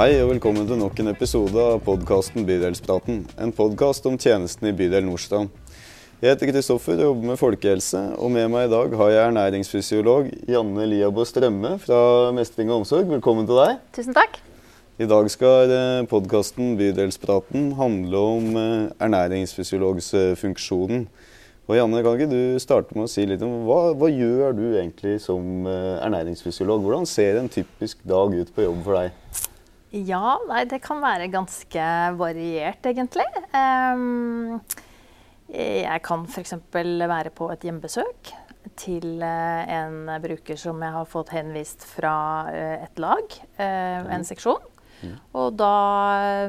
Hei og velkommen til nok en episode av podkasten Bydelspraten. En podkast om tjenestene i bydel Nordstrand. Jeg heter Kristoffer og jobber med folkehelse, og med meg i dag har jeg ernæringsfysiolog Janne Liabo Strømme fra Mestring og omsorg. Velkommen til deg. Tusen takk. I dag skal podkasten Bydelspraten handle om ernæringsfysiologs ernæringsfysiologsfunksjonen. Og Janne, kan ikke du starte med å si litt om hva, hva gjør du egentlig som eh, ernæringsfysiolog? Hvordan ser en typisk dag ut på jobb for deg? Ja, nei, det kan være ganske variert, egentlig. Jeg kan f.eks. være på et hjemmebesøk til uh, en bruker som jeg har fått henvist fra uh, et lag, uh, en seksjon. Og da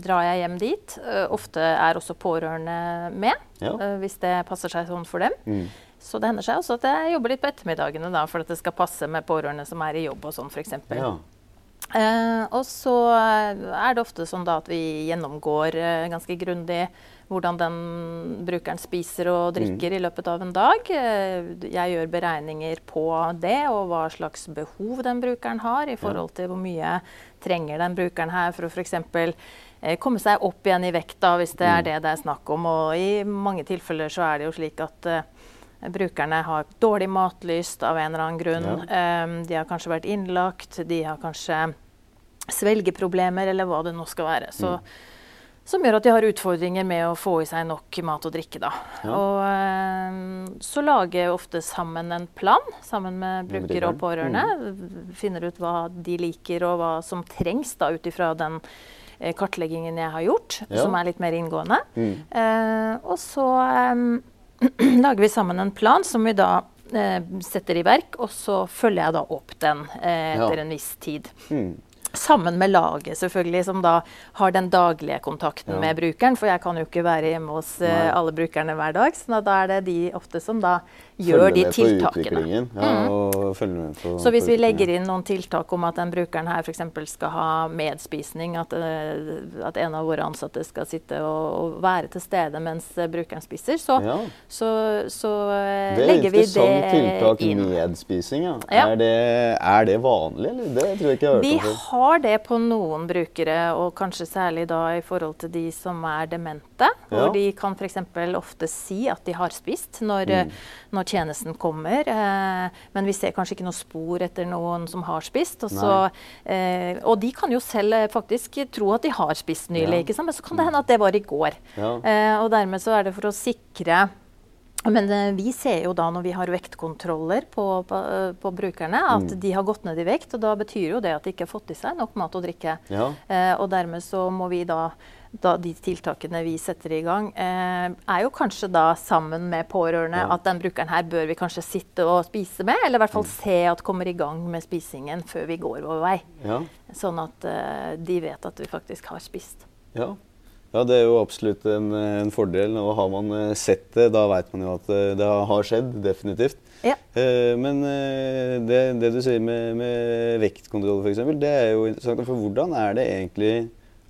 drar jeg hjem dit. Ofte er også pårørende med, hvis det passer seg sånn for dem. Mm. Så det hender seg også at jeg jobber litt på ettermiddagene da, for at det skal passe med pårørende som er i jobb og sånn f.eks. Ja. Uh, og så er det ofte sånn da at vi gjennomgår ganske grundig hvordan den brukeren spiser og drikker mm. i løpet av en dag. Eh, jeg gjør beregninger på det og hva slags behov den brukeren har i forhold til hvor mye trenger den brukeren her for å f.eks. Eh, komme seg opp igjen i vekt, da, hvis det er mm. det det er snakk om. Og i mange tilfeller så er det jo slik at uh, brukerne har dårlig matlyst av en eller annen grunn. Ja. Um, de har kanskje vært innlagt, de har kanskje svelgeproblemer eller hva det nå skal være. Så mm som gjør at de har utfordringer med å få i seg nok mat og drikke. Da. Ja. Og eh, så lager jeg ofte sammen en plan sammen med bruker og pårørende. Mm. Finner ut hva de liker og hva som trengs ut ifra den eh, kartleggingen jeg har gjort, ja. som er litt mer inngående. Mm. Eh, og så lager vi sammen en plan som vi da eh, setter i verk, og så følger jeg da opp den eh, etter ja. en viss tid. Mm. Sammen med laget, selvfølgelig, som da har den daglige kontakten ja. med brukeren. For jeg kan jo ikke være hjemme hos uh, alle brukerne hver dag. Så da er det de ofte som da gjør de tiltakene. Ja, mm. så hvis vi legger inn noen tiltak om at den brukeren her f.eks. skal ha medspisning, at, uh, at, en av våre ansatte skal sitte og, og være til stede mens uh, brukeren spiser, så, ja. så, så legger vi det inn. Det er interessant tiltak, medspising. Ja. Er, det, er, det, vanlig, eller? Det tror jeg ikke jeg har hørt om har det på noen brukere, og kanskje særlig da i forhold til de som er demente. Ja. Hvor de kan f.eks. ofte si at de har spist når, mm. når tjenesten kommer. Eh, men vi ser kanskje ikke noe spor etter noen som har spist. Og, så, eh, og de kan jo selv eh, faktisk tro at de har spist nylig, ja. men så kan det hende at det var i går. Ja. Eh, og dermed så er det for å sikre men eh, vi ser jo da når vi har vektkontroller på, på, eh, på brukerne, at mm. de har gått ned i vekt. Og da betyr jo det at de ikke har fått i seg nok mat og drikke. Ja. Eh, og dermed så må vi da, da de tiltakene vi setter i gang, eh, er jo kanskje da sammen med pårørende ja. at den brukeren her bør vi kanskje sitte og spise med. Eller i hvert fall mm. se at kommer i gang med spisingen før vi går vår vei. Ja. Sånn at eh, de vet at vi faktisk har spist. Ja. Ja, det er jo absolutt en, en, fordel. Og har man eh, sett det, da vet man jo at eh, det har skjedd. Definitivt. Ja. Eh, men det, det, du sier med, med vektkontroll, f.eks., det er jo interessant. For hvordan er det egentlig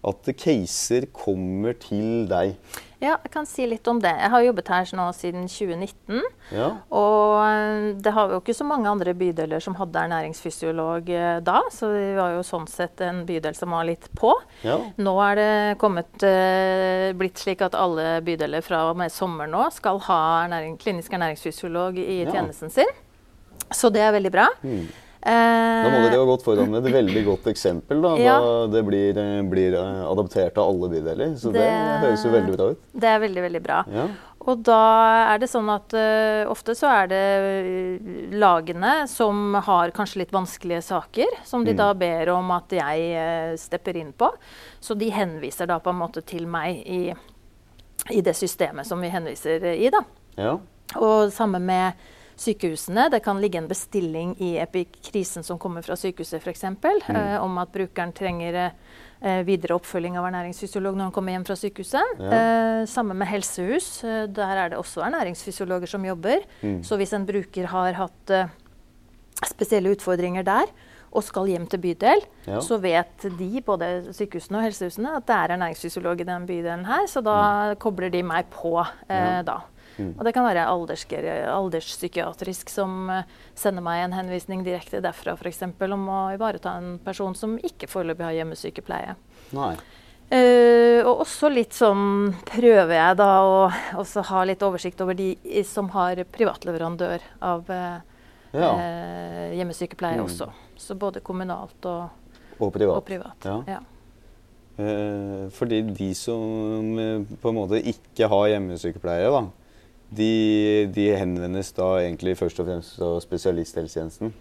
at caser kommer til deg? Ja, jeg kan si litt om det. Jeg har jobbet her nå siden 2019. Ja. Og eh, det har jo ikke så mange andre bydeler som hadde ernæringsfysiolog eh, da, så vi var jo sånn sett en bydel som var litt på. Ja. Nå er det kommet, uh, blitt slik at alle bydeler fra og med sommer nå skal ha ernæring, klinisk ernæringsfysiolog i ja. tjenesten sin. Så det er veldig bra. Mm. Da må dere ha gått foran med et veldig godt eksempel. Da, ja. det blir, eh, blir, eh, adaptert av alle bydeler. Så det, det, høres jo veldig bra ut. Det er veldig, veldig bra. Ja. Og da er det sånn at uh, ofte så er det lagene som har kanskje litt vanskelige saker, som de mm. da ber om at jeg uh, stepper inn på. Så de henviser da på en måte til meg i, i det systemet som vi henviser i, da. Ja. Og samme med sykehusene. Det kan ligge en bestilling i epikrisen som kommer fra sykehuset f.eks. Mm. Eh, om at brukeren trenger eh, videre oppfølging av ernæringsfysiolog når han kommer hjem fra sykehuset. Ja. Eh, sammen med helsehus. Eh, der er det også ernæringsfysiologer som jobber. Mm. Så hvis en bruker har hatt spesielle utfordringer der, og skal hjem til bydel, ja. så vet de, både sykehusene og helsehusene, at det er ernæringsfysiolog i den bydelen her. Så da mm. kobler de meg på eh, ja. da. Mm. Og det kan være alderspsykiatrisk som sender meg en henvisning direkte derfra f.eks. om å ivareta en person som ikke foreløpig har hjemmesykepleie. Nei. Uh, og også litt sånn prøver jeg da å ha litt oversikt over de som har privatleverandør av uh, ja. uh, hjemmesykepleie mm. også. Så både kommunalt og, og privat. Og privat. Ja. Ja. fordi de som på en måte ikke har hjemmesykepleie, da, de, de henvendes da egentlig først og fremst av spesialisthelsetjenesten.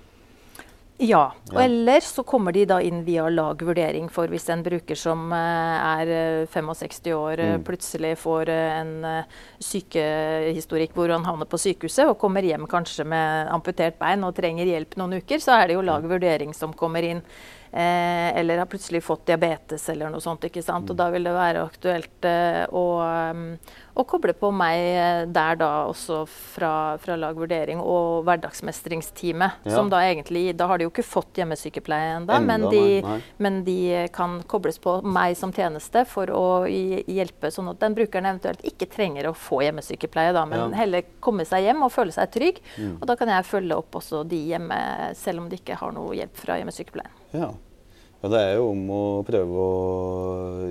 Ja. Og eller så kommer de da inn via lag vurdering for hvis en bruker som eh, er 65 eh, år eh, mm. plutselig får en sykehistorikk hvor han havner på sykehuset og kommer hjem kanskje med amputert bein og trenger hjelp noen uker, så er det jo lag vurdering som kommer inn. Eh, eller har plutselig fått diabetes eller noe sånt. ikke sant? Og da vil det være aktuelt eh, å, um, å, koble på meg eh, der da også fra, fra lag vurdering og hverdagsmestringsteamet. Ja. Som da egentlig Da har de jo ikke fått hjemmesykepleie ennå, men, men, de kan kobles på meg som tjeneste for å hjelpe, sånn at den brukeren eventuelt ikke trenger å få hjemmesykepleie, da, men ja. heller komme seg hjem og føle seg trygg. Mm. Og da kan jeg følge opp også de hjemme, selv om de ikke har noe hjelp fra hjemmesykepleien. Ja. ja. det er jo om å prøve å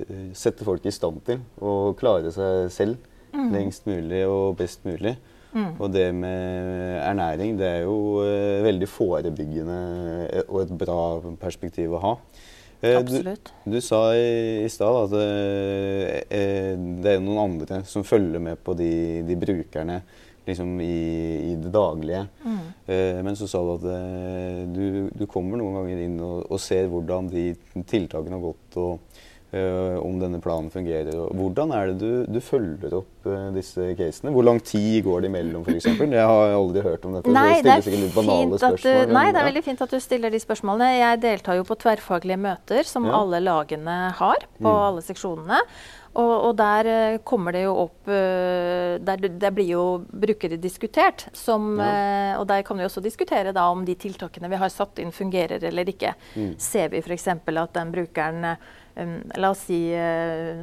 eh, sette folk i stand til å klare seg selv mm. lengst mulig og best mulig. Mm. Og det med ernæring, det er jo eh, veldig forebyggende eh, og et bra perspektiv å ha. Eh, Absolutt. Du, du, sa i, i stad at eh, det er noen andre som følger med på de, de brukerne liksom i, i, det daglige. Mm. Eh, men så sa du at eh, du, du, kommer noen ganger inn og, og, ser hvordan de tiltakene har gått, og eh, om denne planen fungerer. Og hvordan er det du, du følger opp eh, disse casene? Hvor lang tid går det imellom, f.eks.? Jeg har aldri hørt om dette. Nei, det, det er, du, nei, det er veldig fint at du stiller de spørsmålene. Jeg deltar jo på tverrfaglige møter som ja. alle lagene har på mm. alle seksjonene. Og, og, der uh, kommer det jo opp uh, der, der, blir jo brukere diskutert. Som, ja. uh, og der kan vi også diskutere da, om de tiltakene vi har satt inn, fungerer eller ikke. Mm. Ser vi f.eks. at den brukeren La oss si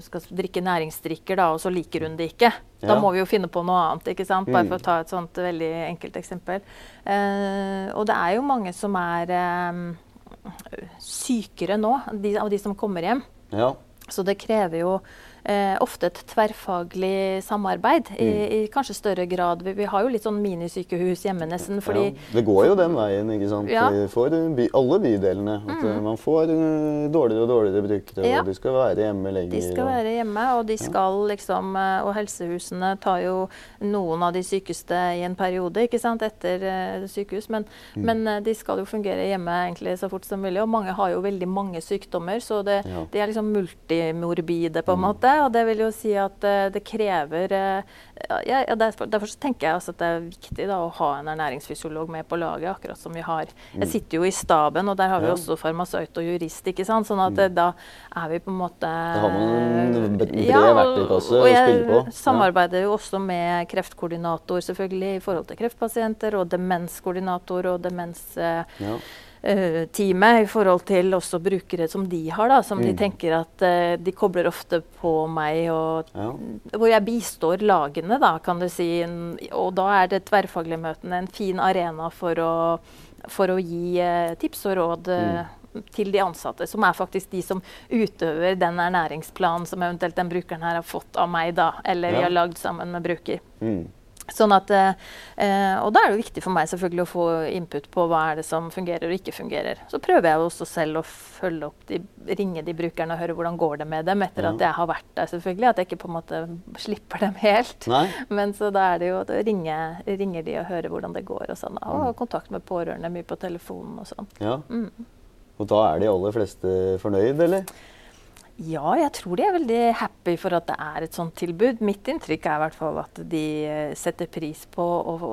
skal drikke næringsdrikker, da, og så liker hun det ikke. Ja. Da må vi jo finne på noe annet. ikke sant? Bare for å mm. ta et sånt veldig enkelt eksempel. og det er jo mange som er um, sykere nå, de, av de som kommer hjem. Ja. Så det krever jo eh, ofte et tverrfaglig samarbeid mm. i, i, kanskje større grad. Vi, vi, har jo litt sånn minisykehus hjemme nesten. fordi... Ja, det går jo den veien, ikke sant. Ja. For by, alle bydelene. At mm. man får uh, dårligere og dårligere brukere, ja. og de skal være hjemme lenger. De skal og... være hjemme, og de skal liksom eh, Og helsehusene tar jo noen av de sykeste i en periode ikke sant, etter sykehus, men, mm. men de skal jo fungere hjemme egentlig så fort som mulig. Og mange har jo veldig mange sykdommer, så det, de er liksom multimorbide på en mm. måte og det vil jo si at uh, det krever uh, ja, derfor, derfor, tenker jeg at det er viktig da, å ha en ernæringsfysiolog med på laget, akkurat som vi har. Jeg mm. sitter jo i staben, og der har vi ja. også farmasøyt og jurist. ikke sant? Sånn at mm. da er vi på en måte Da har man en bred ja, verktøykasse å spille på. Jeg samarbeider jo også med kreftkoordinator selvfølgelig i forhold til kreftpasienter, og demenskoordinator og demens... Ja uh, teamet i forhold til også brukere som de har, da, som mm. de tenker at uh, de kobler ofte på meg, og, ja. hvor jeg bistår lagene, da, kan du si. Og da er det tverrfaglige møtene en fin arena for å, for å gi uh, tips og råd. Mm til de ansatte, som er faktisk de som utøver den ernæringsplanen som eventuelt den brukeren her har fått av meg, da, eller ja. vi har lagd sammen med bruker. Mm. Sånn at, eh, og da er det viktig for meg selvfølgelig å få input på hva er det som fungerer og ikke fungerer. Så prøver jeg også selv å følge opp de, ringe de brukerne og høre hvordan går det med dem etter ja. at jeg har vært der. selvfølgelig, At jeg ikke på en måte slipper dem helt. Nei. Men så da er det jo å ringe, ringer de og høre hvordan det går. Og sånn, og mm. kontakt med pårørende mye på telefonen og sånn. Ja. Mm. Og da er de aller fleste fornøyd, eller? Ja, jeg tror de er veldig happy for at det er et sånt tilbud. Mitt inntrykk er i hvert fall at de eh, setter pris på å, å,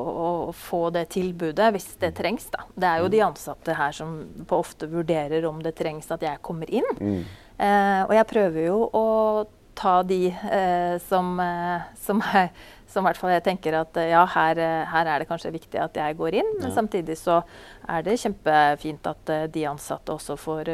å få det tilbudet hvis det trengs. Da. Det er jo de ansatte her som på ofte vurderer om det trengs at jeg kommer inn. Mm. Eh, og jeg prøver jo å ta de eh, som, eh, som er som hvert fall jeg tenker at eh, ja, her, eh, her, er det kanskje viktig at jeg går inn. Men ja. samtidig så er det kjempefint at uh, de ansatte også får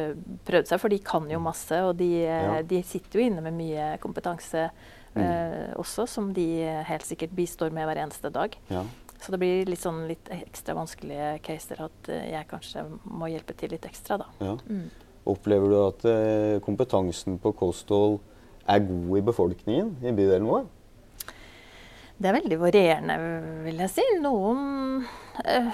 prøvd seg, for de kan jo masse. Og de, ja. de, sitter jo inne med mye kompetanse mm. eh, også, som de helt sikkert bistår med hver eneste dag. Ja. Så det blir litt sånn litt ekstra vanskelige caser at eh, jeg kanskje må hjelpe til litt ekstra, da. Ja. Mm. Opplever du at eh, kompetansen på kosthold er god i befolkningen i bydelen vår? Det er veldig varierende, vil jeg si. Noen øh,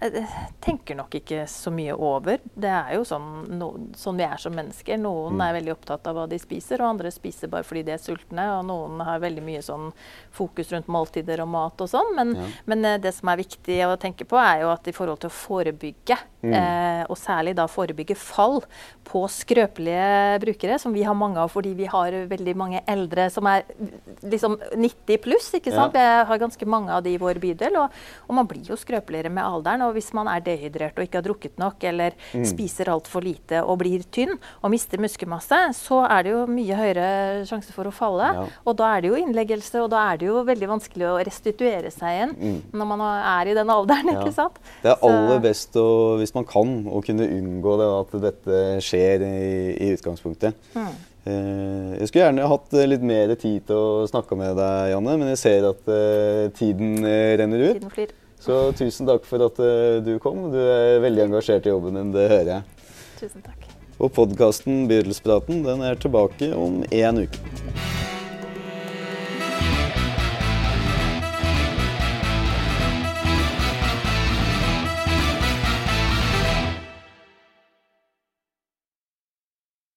jeg tenker nok ikke så mye over. Det er jo sånn, no, sånn vi er som mennesker. Noen mm. er veldig opptatt av hva de spiser, og andre spiser bare fordi de er sultne. Og noen har veldig mye sånn fokus rundt måltider og mat og sånn. Men, ja. men eh, det som er viktig å tenke på, er jo at i forhold til å forebygge, mm. eh, og særlig da forebygge fall på skrøpelige brukere, som vi har mange av fordi vi har veldig mange eldre som er liksom 90 pluss, ikke sant. Ja. Vi har ganske mange av de i vår bydel, og, og man blir jo skrøpeligere med alderen. Og hvis man er dehydrert og ikke har drukket nok, eller mm. spiser altfor lite og blir tynn og mister muskelmasse, så er det jo mye høyere sjanse for å falle. Ja. Og da er det jo innleggelse, og da er det jo veldig vanskelig å restituere seg igjen mm. når man er i den alderen. Ja. ikke sant? Det er aller best, å, hvis man kan, å kunne unngå det, at dette skjer i, i utgangspunktet. Mm. Eh, jeg skulle gjerne hatt litt mer tid til å snakke med deg, Janne, men jeg ser at uh, tiden renner ut. Tiden flyr. Så tusen takk for at uh, du kom. Du er veldig engasjert i jobben din, det hører jeg. Tusen takk. Og podkasten Bydelspraten den er tilbake om én uke.